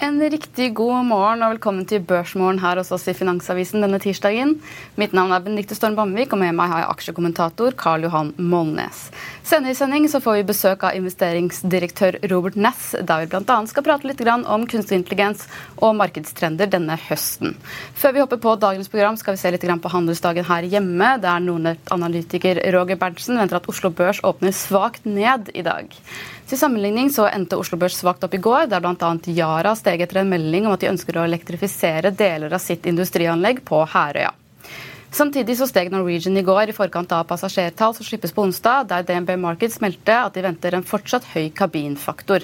En riktig god morgen og velkommen til Børsmorgen her hos oss i Finansavisen denne tirsdagen. Mitt navn er Benedicte Storm Bamvik, og med meg har jeg aksjekommentator Karl Johan Molnes. Senere i sending så får vi besøk av investeringsdirektør Robert Ness, der vi bl.a. skal prate litt om kunstig intelligens og markedstrender denne høsten. Før vi hopper på dagens program, skal vi se litt på handelsdagen her hjemme, der Nordnett-analytiker Roger Berntsen venter at Oslo Børs åpner svakt ned i dag. Til sammenligning så endte Oslo Børs svakt opp i går, der bl.a. Yara steg etter en melding om at de ønsker å elektrifisere deler av sitt industrianlegg på Herøya. Samtidig så steg Norwegian i går i forkant av passasjertall som slippes på onsdag, der DNB Markets meldte at de venter en fortsatt høy kabinfaktor.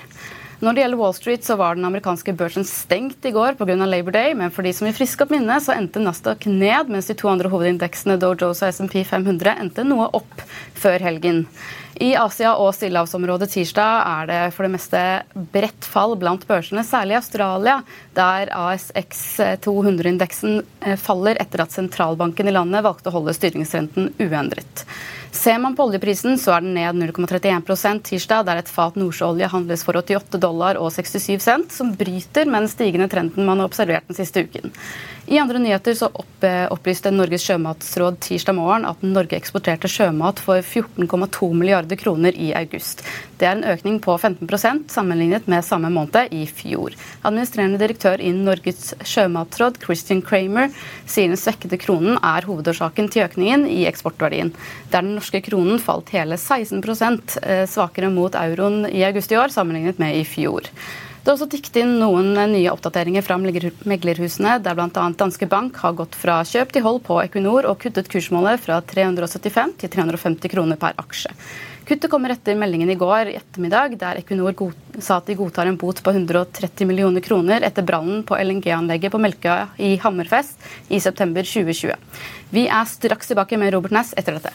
Når det gjelder Wall Street, så var den amerikanske børsen stengt i går pga. Labor Day, men for de som vil friske opp minnet, så endte Nasdaq ned, mens de to andre hovedindeksene Dow Jones og SMP 500 endte noe opp før helgen. I Asia og stillehavsområdet tirsdag er det for det meste bredt fall blant børsene, særlig i Australia, der ASX 200-indeksen eh, faller etter at sentralbanken i landet valgte å holde styringsrenten uendret. Ser man på oljeprisen, så er den ned 0,31% tirsdag, der et fat nordsjøolje handles for 88 dollar og 67 cent, som bryter med den stigende trenden man har observert den siste uken. I andre nyheter så opp, eh, opplyste Norges sjømatsråd tirsdag morgen at Norge eksporterte sjømat for 14,2 milliarder kroner i august. Det er en økning på 15% sammenlignet med samme måned i fjor. Administrerende direktør i Norges sjømatråd, Christian Kramer, sier den svekkede kronen er hovedårsaken til økningen i eksportverdien. Der den norske kronen falt hele 16 eh, svakere mot euroen i august i år sammenlignet med i fjor. Det er også tikket inn noen nye oppdateringer fra meglerhusene, der bl.a. Danske Bank har gått fra kjøp til hold på Equinor og kuttet kursmålet fra 375 til 350 kroner per aksje. Kuttet kommer etter meldingen i går i ettermiddag, der Equinor sa at de godtar en bot på 130 millioner kroner etter brannen på LNG-anlegget på Melkøya i Hammerfest i september 2020. Vi er straks tilbake med Robert Ness etter dette.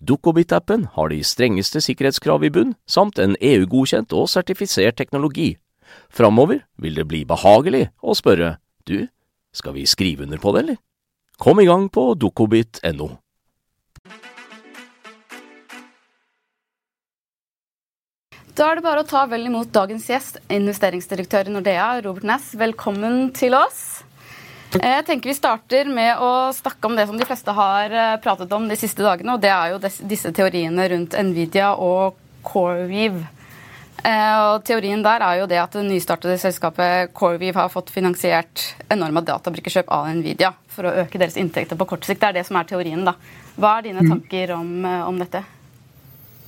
Dukkobit-appen har de strengeste sikkerhetskrav i bunn, samt en EU-godkjent og sertifisert teknologi. Framover vil det bli behagelig å spørre du, skal vi skrive under på det, eller? Kom i gang på dukkobit.no. Da er det bare å ta vel imot dagens gjest, investeringsdirektør i Nordea, Robert Næss. Velkommen til oss. Jeg tenker Vi starter med å snakke om det som de fleste har eh, pratet om de siste dagene. og Det er jo disse teoriene rundt Nvidia og CoreWeave. Eh, og teorien der er jo det at det nystartede selskapet CoreWeave har fått finansiert enorme databrikkekjøp av Nvidia for å øke deres inntekter på kort sikt. Det er det som er teorien. da. Hva er dine mm. tanker om, eh, om dette?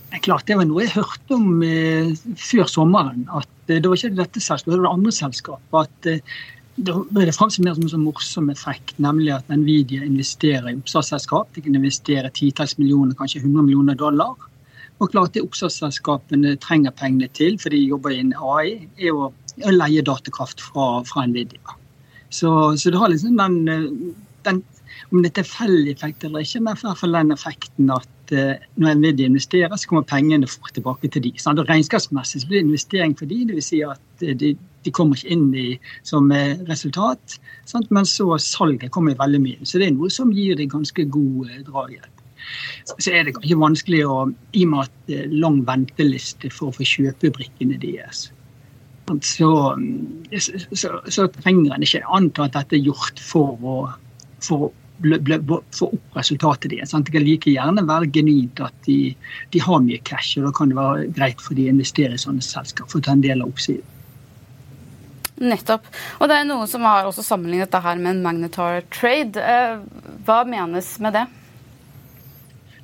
Det er klart, det var noe jeg hørte om eh, før sommeren. at eh, Det var ikke dette selskapet, det var det andre selskapet. at eh, det ble fremstilt mer som en sånn morsom effekt, nemlig at Nvidia investerer i oppstartsselskap. De kan investere titalls millioner, kanskje 100 millioner dollar. Og klart det oppstartsselskapene trenger pengene til, for de jobber i en AI, er å, leie datakraft fra, fra Nvidia. Så, så, det har liksom den, den Om det er tilfeldig effekt eller ikke, men i hvert fall den effekten at Eh, når Nvidia investerer, så kommer pengene fort tilbake til de. Sant? Og Regnskapsmessig blir det investering for de, dvs. Si at eh, de, kommer ikke inn i, som eh, resultat. Sant? Men så salget kommer veldig mye. Så det er noe som gir det ganske god drahjelp. Så er det ikke vanskelig å, i og med at det er lang venteliste for å få kjøpe brikkene deres. Så, så, så trenger en ikke anta at dette er gjort for å, for få opp resultatet deres. Det kan like gjerne være genuint at de, de, har mye cash, og da kan det være greit for de å investere i sånne selskap for å ta en del av oppsiden. Nettopp. Og det er noen som har også sammenlignet dette her med en magnetar trade. Eh, hva menes med det?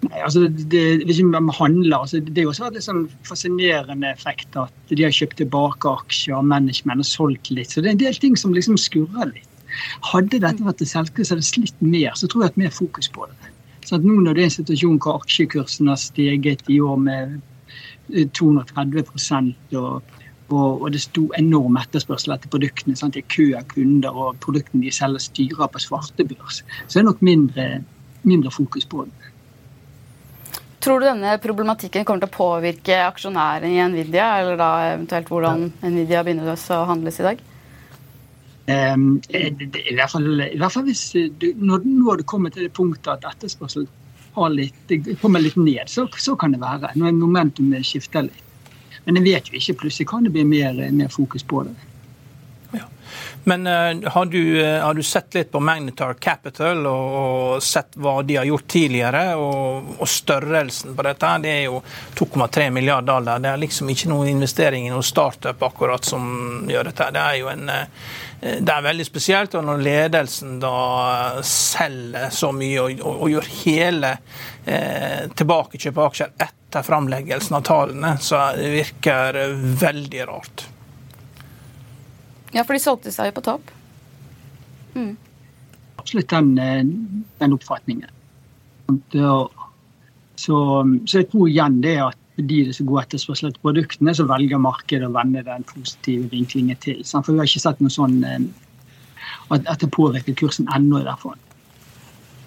Nei, altså det, Hvis vi handler, altså det er også litt sånn fascinerende effekt at de har kjøpt tilbake aksjer og management og solgt litt. Så det er en del ting som liksom skurrer litt. Hadde dette vært et selskap som hadde slitt mer, så tror jeg at mer fokus på det. Så at nå når det er en situasjon hvor aksjekursen har steget i år med 230 eh, og, og, og det sto enorm etterspørsel etter produktene. Sant? Det er kø av kunder, og produktene de selger styrer på svartebørs. Så det er nok mindre, mindre fokus på det. Tror du denne problematikken kommer til å påvirke aksjonærene i Nvidia, eller da eventuelt hvordan Nvidia begynner å handles i dag? Um, i, hvert fall, I hvert fall hvis du, når, når du kommer til det punktet at etterspørsel litt, kommer litt ned, så, så, kan det være. Når momentumet skifter litt. Men en vet jo ikke. Plutselig kan det bli mer, mer fokus på det. Ja. Men uh, har, du, uh, har, du, sett litt på Magnetar Capital og, og sett hva de har gjort tidligere, og, og størrelsen på dette? Det er jo 2,3 milliarder dollar. Det er liksom ikke noen investering i noen startup akkurat som gjør dette. Det er jo en uh, det er veldig spesielt og når ledelsen da selger så mye og, og, og gjør hele eh, tilbakekjøp av aksjer etter framleggelsen av tallene, så det virker veldig rart. Ja, for de solgte seg jo på topp. Mm. Absolutt den, eh, den oppfatningen. Så, så, jeg tror igjen det at de det er så god etterspørsel etter produktene, så velger markedet å vende den positive vinklingen til. For vi har ikke sett noe sånn at, at, det påvirker kursen ennå, i hvert fall.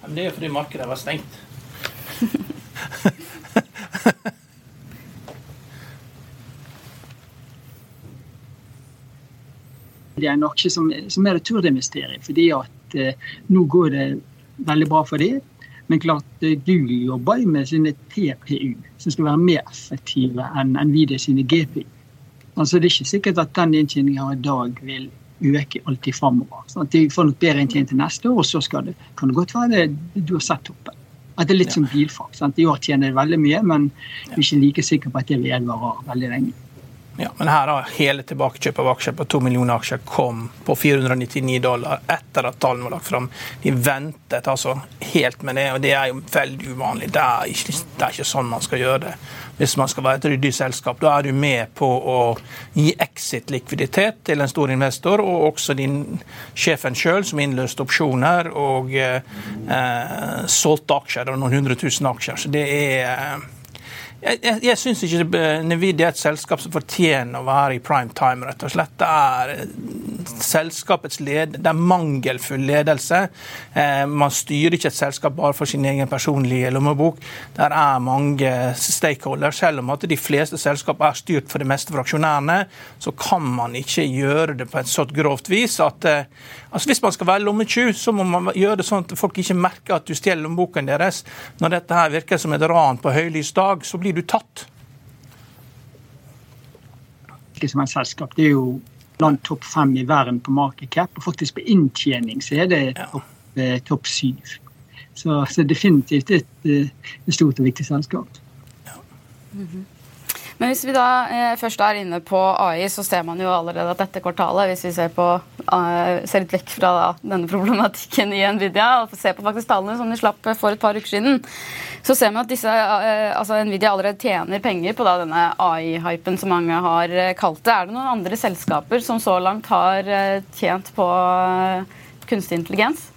Det er fordi markedet var stengt. det er noe som, som er å investere fordi at eh, nå går det veldig bra for dem. Men klart, eh, Google jobber jo med sine TPU, som skal være mer effektive enn Nvidia sine GPU. Altså, det er ikke sikkert at den inntjeningen i dag vil øke alltid framover. Sånn at de får nok bedre inntjening til neste år, og så det, kan det godt være det du har sett toppen. At det er litt ja. som bilfag. Sant? I år tjener det veldig mye, men du er ikke like sikker på at det vedvarer veldig lenge. Ja, men her har hele tilbakekjøp av aksjer på to millioner aksjer kom på 499 dollar etter at tallene var lagt fram. De ventet altså helt med det, og det er jo veldig uvanlig. Det er ikke, det er ikke sånn man skal gjøre det hvis man skal være et ryddig selskap. Da er du med på å gi exit-likviditet til en stor investor, og også din sjefen sjøl, som innløste opsjoner og eh, eh, solgte aksjer, og noen hundre tusen aksjer. Så det er jeg, jeg, jeg syns ikke Nvidia er et selskap som fortjener å være i prime time, rett og slett. Det er eh, selskapets led, det er mangelfull ledelse. Eh, man styrer ikke et selskap bare for sin egen personlige lommebok. Der er mange stakeholders. Selv om at de fleste selskap er styrt for det meste for aksjonærene, så kan man ikke gjøre det på et så grovt vis at eh, altså Hvis man skal være lommetyv, så må man gjøre det sånn at folk ikke merker at du stjeler lommeboken deres. Når dette her virker som et ran på høylys dag, så blir du tatt? Som et selskap. Det er jo blant topp fem i verden på market cap. Og faktisk på inntjening så er det topp, eh, topp syv. Så, så, definitivt et, et, stort og viktig selskap. Ja. Mm -hmm. Men hvis vi da eh, først er inne på AI, så ser man jo allerede at dette kvartalet, hvis vi ser, på, ser litt vekk fra da, denne problematikken i Nvidia og ser på faktisk tallene som de slapp for et par uker siden, så ser vi at disse, uh, altså Nvidia allerede tjener penger på da, denne AI-hypen som mange har uh, kalt det. Er det noen andre selskaper som så langt har tjent på kunstig intelligens?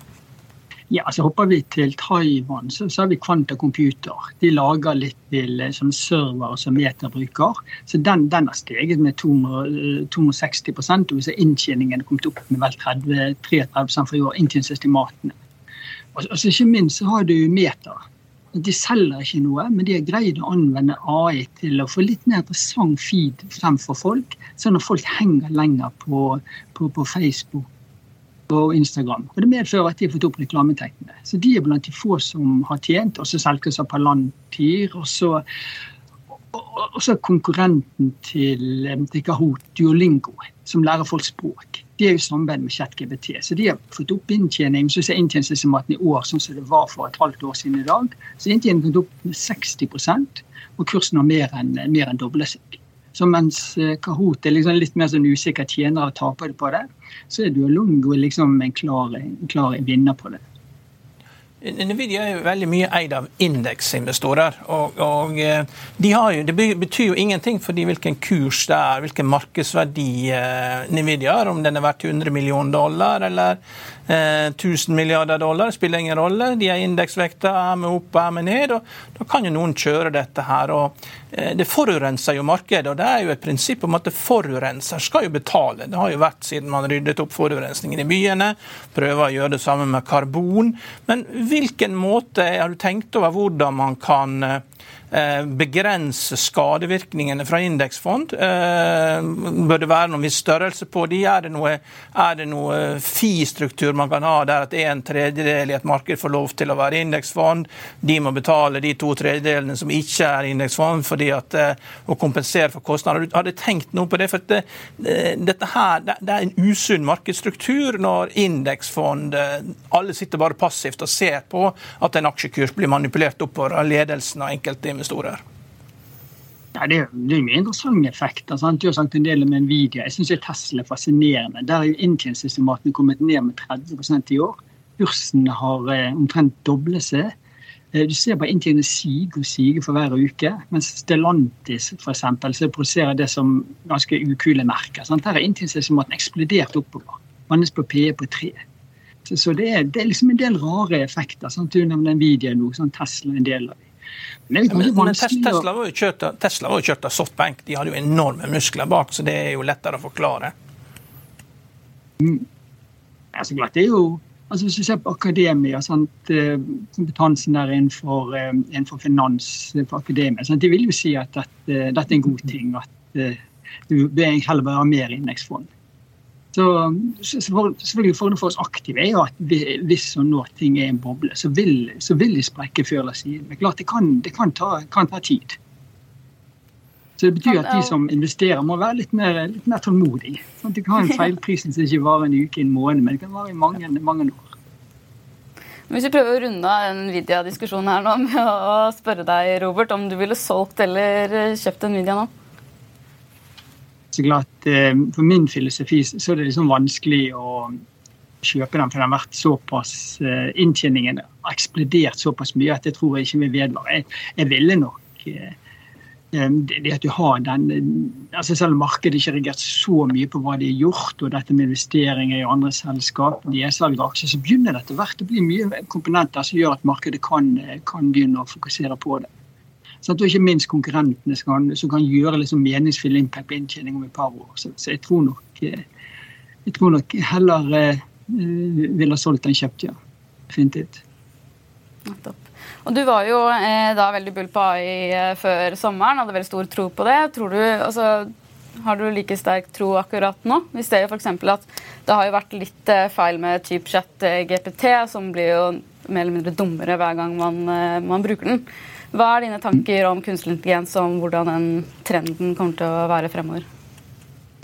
Ja, så Hopper vi til Taiwan, så, så har vi Quanta Computer. De lager litt til eh, sånn server som Meta bruker. Så den, den har steget med 260 eh, og vi ser inntjeningen har kommet opp med vel 30, 33 for i år. Inntjeningsestimatene. Og, og så ikke minst så har du Meta. De selger ikke noe, men de har greid å anvende AI til å få litt mer interessant feed fremfor folk. Sånn at folk henger lenger på, på, på Facebook og Instagram. Og Det medfører at de har fått opp reklameteknene. Så de er blant de få som har tjent. og så selges av Palantir. Og så, og så konkurrenten til, til Kahoot, Duolingo, som lærer folk språk. De er jo samarbeid med ChatGBT, så de har fått opp inntjening. Så ser inntjeningsestimaten i år sånn som det var for et halvt år siden i dag. Så inntjeningen har gått opp med 60% og kursen har mer enn, mer enn doblet seg. Så mens eh, Kahoot er liksom litt mer sånn usikker tjener og taper på det, så er Duolongo liksom en klar, en klar vinner på det. Nvidia er jo veldig mye eid av indeksinvestorer. og, og eh, de jo, Det betyr jo ingenting for hvilken kurs det er, hvilken markedsverdi eh, Nvidia har, om den er verdt 100 millioner dollar eller 1000 eh, milliarder dollar, Det spiller ingen rolle. De er indeksvekta, er med opp, er med ned. og Da kan jo noen kjøre dette her. og eh, Det forurenser jo markedet. og Det er jo et prinsipp om at det forurenser skal jo betale. Det har jo vært siden man ryddet opp forurensningen i byene. Prøver å gjøre det samme med karbon. Men hvilken måte har du tenkt over hvordan man kan eh, begrense skadevirkningene fra indeksfond? Eh, bør det være noen viss størrelse på de? Er det noe, noe FI-struktur man kan ha der at en tredjedel i et marked får lov til å være indeksfond? De må betale de to tredjedelene som ikke er indeksfond, fordi eh, å kompensere for kostnader. Har du tenkt noe på det? For det, dette her, det er en usunn markedsstruktur når indeksfond Alle sitter bare passivt og ser på at en aksjekurs blir manipulert oppover av ledelsen av enkelte investorer? Ja, det, er, det mye interessante effekter. Sant? Du har sagt en del om Nvidia. Jeg syns Tesla er fascinerende. Der er inntjeningssystematene kommet ned med 30 i år. Børsen har eh, omtrent doblet seg. Eh, du ser bare inntjeningen sige og sige for hver uke. Mens Stellantis for eksempel, så produserer det som ganske ukule merker. Sant? Der er inntjeningsestimatene eksplodert oppover. Man er på PE på tre. Så, så det, er, det, er, liksom en del rare effekter. Sant? Du nevner Nvidia nå, sånn Tesla en del av dem. Men, men Tesla, var kjørt, Tesla var jo kjørt av softbank. De hadde jo enorme muskler bak, så det er jo lettere å forklare. Mm. Altså, det er jo altså Hvis du ser på akademia, sant? Eh, kompetansen der innenfor, eh, innenfor finans for akademia, sant? de vil jo si at dette, dette er en god ting. At eh, du bør heller være mer indeksfond. Så, selvfølgelig Fordelen for oss aktive er jo at hvis og når ting er en boble, så vil, så vil de sprekke før eller siden. Men klart, det kan, det kan, ta, kan ta, tid. Så det betyr at de som investerer, må være litt mer, litt mer tålmodige. Sånn at de kan ha en feilpris som ikke varer en uke, en måned, men det kan vare i mange, mange år. Hvis vi prøver å runde av Nvidia-diskusjonen her nå med å spørre deg, Robert, om du ville solgt eller kjøpt Nvidia nå? Så klart, For min filosofi så er det liksom vanskelig å kjøpe den, for den har vært såpass Inntjeningen har eksplodert såpass mye at jeg tror jeg ikke vil vedvare. Jeg, jeg ville nok det at du har den altså Selv om markedet ikke har reagert så mye på hva de har gjort, og dette med investeringer i andre selskap, nedsalg av aksjer, så begynner det etter hvert å bli mye komponenter som gjør at markedet kan, kan begynne å fokusere på det. Sånn, og ikke minst konkurrentene som kan, som kan gjøre liksom meningsfull impact på inntjening om et par år. Så, så jeg, tror nok, jeg tror nok heller eh, ville ha solgt enn kjøpt, ja. Definitivt. Nettopp. Og Du var jo eh, da veldig bull på AI eh, før sommeren, hadde veldig stor tro på det. Tror du, altså, har du like sterk tro akkurat nå? Vi ser jo f.eks. at det har jo vært litt eh, feil med typechat eh, GPT, som blir jo mer eller mindre dummere hver gang man, eh, man bruker den. Hva er dine tanker om kunstig intelligens og om hvordan den trenden kommer til å være fremover?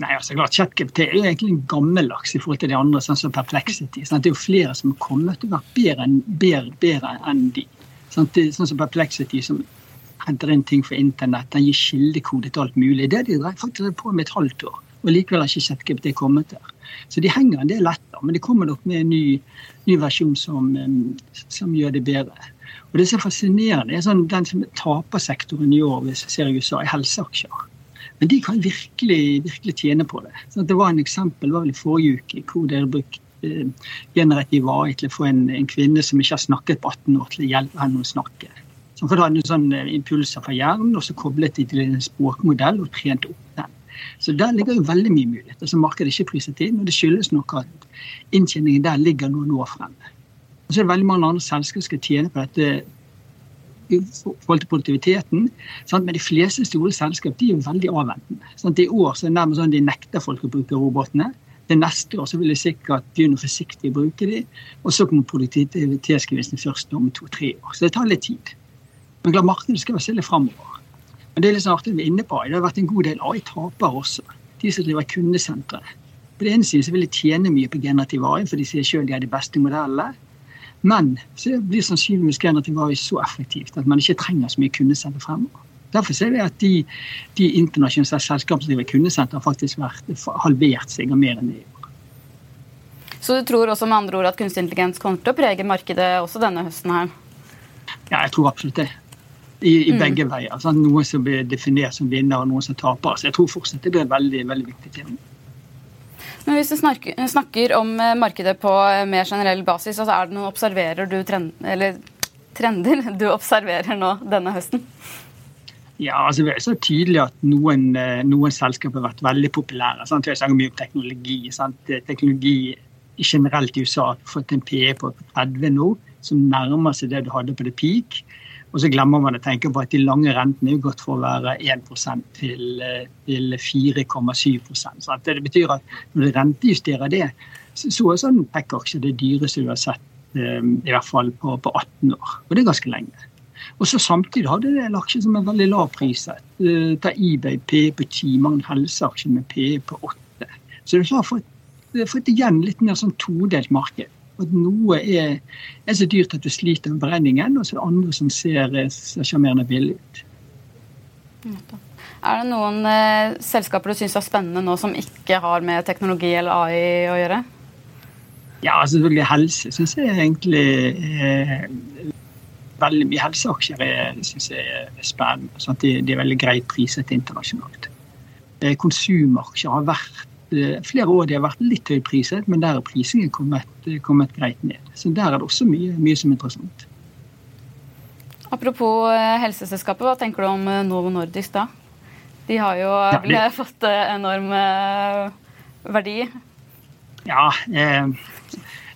Nei, altså klart, ChatGPT er jo egentlig en gammeldags i forhold til de andre, sånn som Perplexity. Sant? Det er jo flere som har kommet å være bedre bedre, bedre enn de. Sånn, sånn som Perplexity, som henter inn ting fra internett, den gir kildekode til alt mulig. Det de faktisk på med et halvt år, og likevel har ikke ChatGPT kommet der. Så de henger en del etter, men de kommer nok med en ny, ny versjon som, som, gjør det bedre. Og Det som er fascinerende, er sånn, den som taper sektoren i år, hvis jeg ser i USA, er helseaksjer. Men de kan virkelig, virkelig tjene på det. Så det var en eksempel var vel i forrige uke hvor dere brukte generativ AI til å få en, en, kvinne som ikke har snakket på 18 år, til å hjelpe henne å snakke. Så hun hadde sånne impulser fra hjernen, og så koblet de til en språkmodell og trente opp den. Så der ligger jo veldig mye muligheter som markedet ikke priset inn. Og det skyldes nok at inntjeningen der ligger noen år fremme. Og så er det veldig mange andre selskaper som skal tjene på dette i forhold til produktiviteten. Sant? Men de fleste store selskap de er jo veldig avventende. Sant? I år så er det nærmest sånn de nekter folk å bruke robotene. Det neste år så vil de sikkert begynne forsiktig å bruke de, og så kommer produktivitetsgevinsten først om to-tre år. Så det tar litt tid. Men klart markedet skal være stille framover. Men det er litt sånn artig vi er inne på. Det har vært en god del AI-tapere også. De som driver kundesentre. På den ene siden så vil de tjene mye på generativ AI, for de sier selv de er de beste modellene. Men så blir sannsynligvis generativ AI så effektivt at man ikke trenger så mye kundesenter fremover. Derfor ser vi at de, de internasjonale selskapene som driver kundesenter, har faktisk vært halvert seg og mer enn det i år. Så du tror også med andre ord at kunstig intelligens kommer til å prege markedet også denne høsten her? Ja, jeg tror absolutt det. I, i mm. begge veier. Sant? noen som blir definert som vinner, og noen som taper. Så jeg tror fortsatt det blir et veldig, veldig viktig tema. Men hvis du snakker, snakker, om eh, markedet på eh, mer generell basis, altså er det noen observerer du trend, trender du observerer nå denne høsten? Ja, altså Det er så tydelig at noen, eh, noen selskaper har vært veldig populære. Sant? Jeg snakker mye om teknologi. Sant? Teknologi generelt i USA har fått en PE på 30 nå, som nærmer seg det du hadde på det peak. Og så glemmer man å tenke på at de lange rentene er gått fra å være 1 til, eh, til 4,7 Så Det betyr at når du rentejusterer det, så er sånn PEC-aksje det dyreste du har sett eh, i hvert fall på, på 18 år. Og det er ganske lenge. Og så Samtidig hadde det en aksje som er veldig lav priset. Eh, ta eBay P på 10, mange helseaksjer med P på 8. Så du har fått, fått igjen litt mer sånn todelt marked. At noe er, er, så dyrt at du sliter med beregningen, og så er det andre som ser sjarmerende billig ut. Er det noen eh, selskaper du syns er spennende nå som ikke har med teknologi eller AI å gjøre? Ja, selvfølgelig helse syns jeg egentlig eh, veldig mye helseaksjer syns jeg er spennende. Sånn de, de, er veldig greit priset internasjonalt. Eh, konsumaksjer har vært eh, flere år de har vært litt høypriset, men der er prisingen kommet, kommet, greit ned. Så der er det også mye, mye som er interessant. Apropos eh, helseselskapet, hva tenker du om Novo Nordisk da? De har jo ja, det... fått enorm verdi. Ja, eh,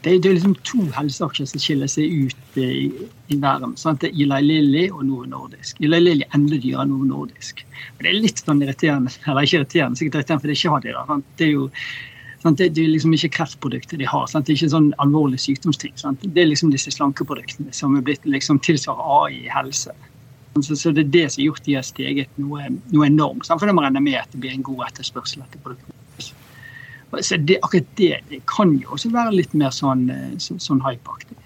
det, er, det er liksom to helseaksjer som skiller seg ut i, i verden. Sant? Det er Eli Lilly og Novo Nordisk. Eli Lilly er enda dyrere enn Novo Nordisk. Og det er litt sånn irriterende, eller ikke irriterende, sikkert irriterende for det ikke har Da, sant? Det er jo sant? Det er liksom ikke kreftprodukter de har. Sant? Det er ikke sånn alvorlig sykdomsting. Sant? Det er liksom disse slankeproduktene som er blitt liksom tilsvarer AI i helse. Så, så, det er det som har gjort de har steget noe, noe enormt. Sant? For det må regne med at det blir en god etterspørsel etter produktene. Så det, akkurat det, det, kan jo også være litt mer sånn, eh, så, sånn hypeaktig.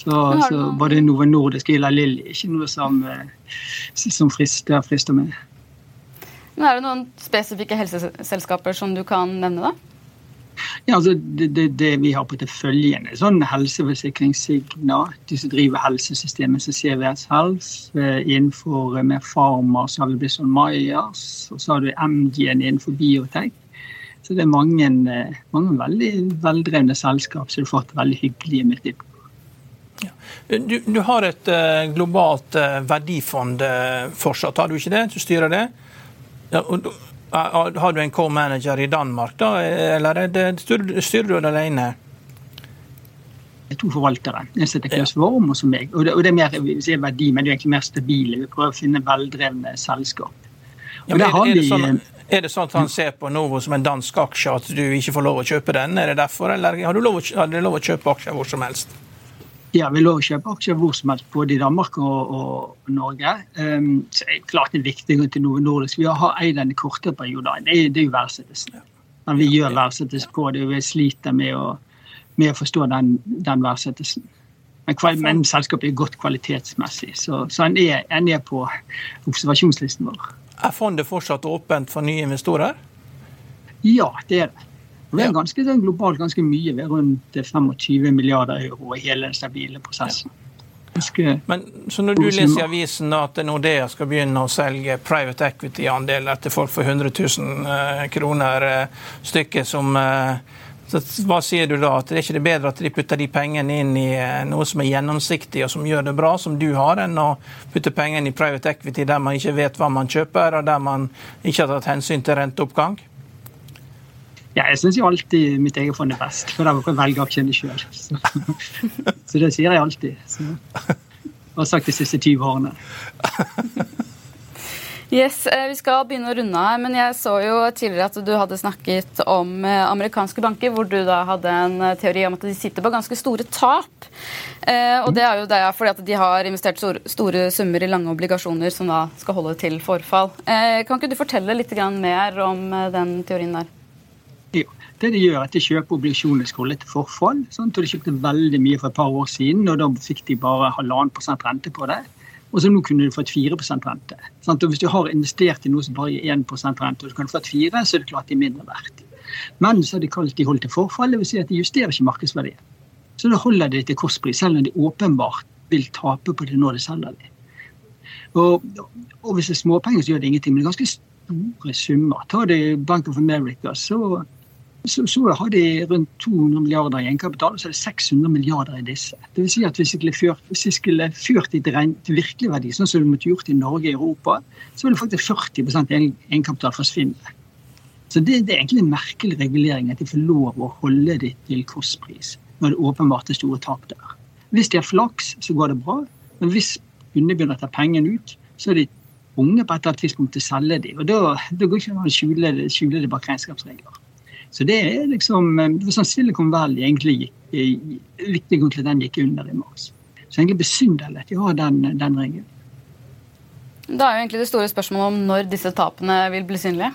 Så, så var det noe nordisk Ila Lilly, ikke noe som, eh, som frister, frister meg. Men Er det noen spesifikke helseselskaper som du kan nevne, da? Ja, altså det, det, det, vi har på porteføljen, er sånn helseforsikring Signa, de som driver helsesystemet som CVS Helse. Innenfor eh, med Pharma så har vi blitt sånn Myers, og så har du MGN innenfor biotek. Så det er mange, eh, mange veldig veldrevne selskap som du får et veldig hyggelig multiple. Ja. Du, du, har et uh, globalt uh, verdifond fortsatt, har du ikke det? Du styrer det? Ja, og, har du en co-manager i Danmark, da, eller er det, styrer du det alene? Det er to forvaltere. En som heter Klaus Worm, og som meg. Og det, og det er mer verdi, men det er egentlig mer stabile. Vi prøver å finne veldrevne selskap. Ja, er, er, det sånn, er, det sånn, at han ser på Novo som en dansk aksje, at du ikke får lov å kjøpe den? Er det derfor, eller har du lov, har du lov å kjøpe aksjer hvor som helst? Ja, vi lov å kjøpe aksjer hvor som helst, både i Danmark og, og Norge. Um, så er det klart en viktig grunn til Novo Nordisk. Vi har eid den i korte perioder. Det, det er jo verdsettelsen. Men vi gjør verdsettelsen på det, og vi sliter med å, med å forstå den, den verdsettelsen. Men, men, selskapet er godt kvalitetsmessig, så, så en, er, en er på observasjonslisten vår. Er fondet fortsatt åpent for nye investorer? Ja, det er det. Det er ganske sånn globalt ganske mye, ved rundt 25 milliarder euro i hele den stabile prosessen. Men, så når du leser i avisen at Nordea skal begynne å selge private equity-andeler til folk for 100 000 eh, kroner eh, stykket, som eh, så Hva sier du da? At det er ikke bedre at de putter de pengene inn i noe som er gjennomsiktig og som gjør det bra, som du har, enn å putte pengene i private equity der man ikke vet hva man kjøper, og der man ikke har tatt hensyn til renteoppgang? Ja, jeg syns jo alltid mitt eget fond er best, for da velger jeg velge aksjene sjøl. Så. så. det sier jeg alltid. Så. Og har sagt de siste 20 årene. Yes, eh, Vi skal begynne å runde her, men jeg så jo tidligere at du hadde snakket om eh, amerikanske banker, hvor du da hadde en eh, teori om at de sitter på ganske store tap. og Det er jo det fordi at de har investert store summer i lange obligasjoner som da skal holde til forfall. kan ikke du fortelle litt mer om den teorien der? Jo, det de gjør, er at de kjøper obligasjoner som holder til forfall. Sånn, de kjøpte veldig mye for et par år siden, og da fikk de bare halvannen prosent rente på det. Og så nå kunne du fått 4% rente. Sant? Og Hvis du har investert i noe som bare gir 1 rente, og du kan få 4 så er det klart de er mindre verdt. Men så har de kalt de holdt til forfall, dvs. Si at de justerer ikke markedsverdien. Så da holder de til kostpris, selv om de åpenbart vil tape på det når de selger det. Og, og hvis det er småpenger, så gjør det ingenting, men det er ganske store summer. Ta det Bank of America, så så, så, har de rundt 200 milliarder i egenkapital, og så er det 600 milliarder i disse. Det vil si at Hvis vi skulle, ført de til virkelig verdi, sånn som de måtte gjort i Norge og Europa, så ville faktisk 40% egenkapital forsvinne. Så det, det, er egentlig en merkelig regulering at de får lov å holde det til kostpris når det åpenbart er store tap der. Hvis de har flaks, så går det bra. Men hvis kundene begynner å ta pengene ut, så er de unge på et eller annet tidspunkt til å selge dem. Og da, da går ikke an å skjule det bak regnskapsregler. Så det er liksom eh, det var sånn Silicon Valley egentlig gikk, viktig grunn til at den gikk under i mars. Så egentlig besynderlig at de har den, den regelen. Da er jo egentlig det store spørsmålet om når disse tapene vil bli synlige.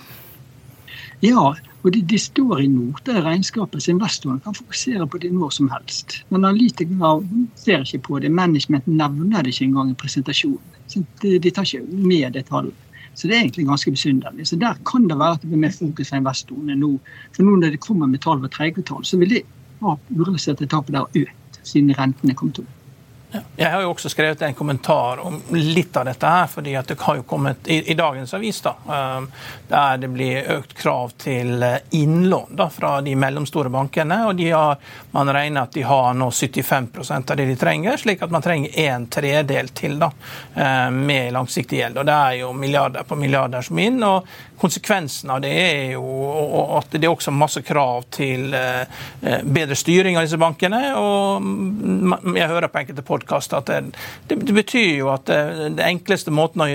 Ja, og de, de står i noter i regnskapet, så investoren kan fokusere på det når som helst. Men analytikerne ser ikke på det. Management nevner det ikke engang i presentasjonen. Så de, de tar ikke med det tallet. Så det er egentlig ganske besynderlig. Så der kan det være at det blir mer fokus fra investorene nå. For nå når det kommer med tall for tredje kvartal, så vil de ha urealiserte tap der økt, siden rentene kom til. Jeg har jo også skrevet en kommentar om litt av dette her. fordi at det har jo kommet i, i dagens avis da, um, der det blir økt krav til eh, innlån da, fra de mellomstore bankene. og de har, Man regner at de har nå 75% av det de trenger, slik at man trenger en tredel til da, eh, med langsiktig gjeld. og Det er jo milliarder på milliarder som inn. og Konsekvensen av det er jo at det er også masse krav til eh, bedre styring av disse bankene. og mm, Jeg hører på enkelte podkast at det, det, betyr jo at det enkleste måten å,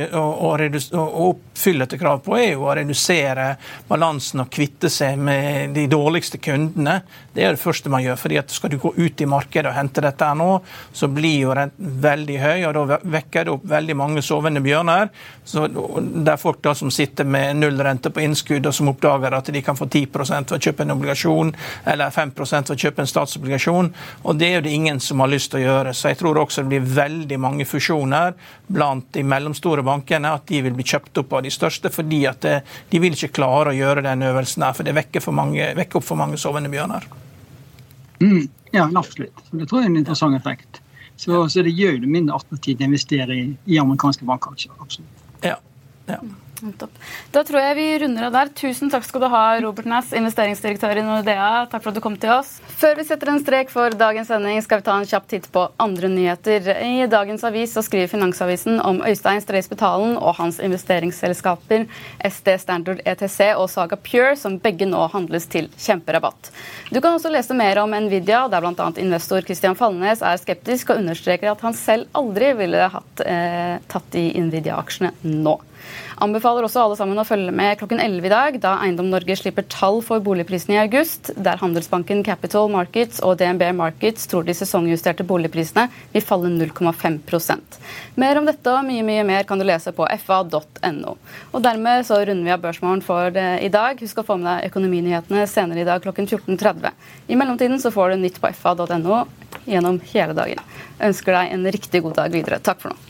å, å, oppfylle dette kravet på, er jo å redusere balansen og kvitte seg med de dårligste kundene. Det er det første man gjør. fordi at Skal du gå ut i markedet og hente dette her nå, så blir jo renten veldig høy, og da vekker det opp veldig mange sovende bjørner. Så det er folk da som sitter med nullrente på innskudd, og som oppdager at de kan få 10 for å kjøpe en obligasjon, eller 5 for å kjøpe en statsobligasjon. og Det er jo det ingen som har lyst til å gjøre. Så jeg tror også det blir veldig mange fusjoner blant de mellomstore bankene. At de vil bli kjøpt opp av de største, fordi at de vil ikke klare å gjøre den øvelsen her. For det vekker, for mange, vekker opp for mange sovende bjørner. Mm, ja, absolutt. Det tror jeg er en interessant effekt. Så, så det gjør det mindre attraktivt å investere i, i amerikanske bankaksjer. absolutt. Ja, ja. Da tror jeg vi runder av der. Tusen takk skal du ha, Robert Næss, investeringsdirektør i Nordea. Takk for at du kom til oss. Før vi setter en strek for dagens sending, skal vi ta en kjapp titt på andre nyheter. I dagens avis så skriver Finansavisen om Øystein Streisbetalen og hans investeringsselskaper SD Standard ETC og Saga Pure, som begge nå handles til kjemperabatt. Du kan også lese mer om Nvidia, der bl.a. investor Christian Falnes er skeptisk og understreker at han selv aldri ville hatt, eh, tatt i Nvidia-aksjene nå. Anbefaler også alle sammen å følge med klokken 11 i dag, da Eiendom Norge slipper tall for boligprisene i august, der Handelsbanken Capital Markets og DNB Markets tror de sesongjusterte boligprisene vil falle 0,5% Mer om dette og mye mye mer kan du lese på fa.no. Og Dermed så runder vi av Børsmorgen for i dag. Husk å få med deg økonominyhetene senere i dag klokken 14.30. I mellomtiden så får du nytt på fa.no gjennom hele dagen. Jeg ønsker deg en riktig god dag videre. Takk for nå.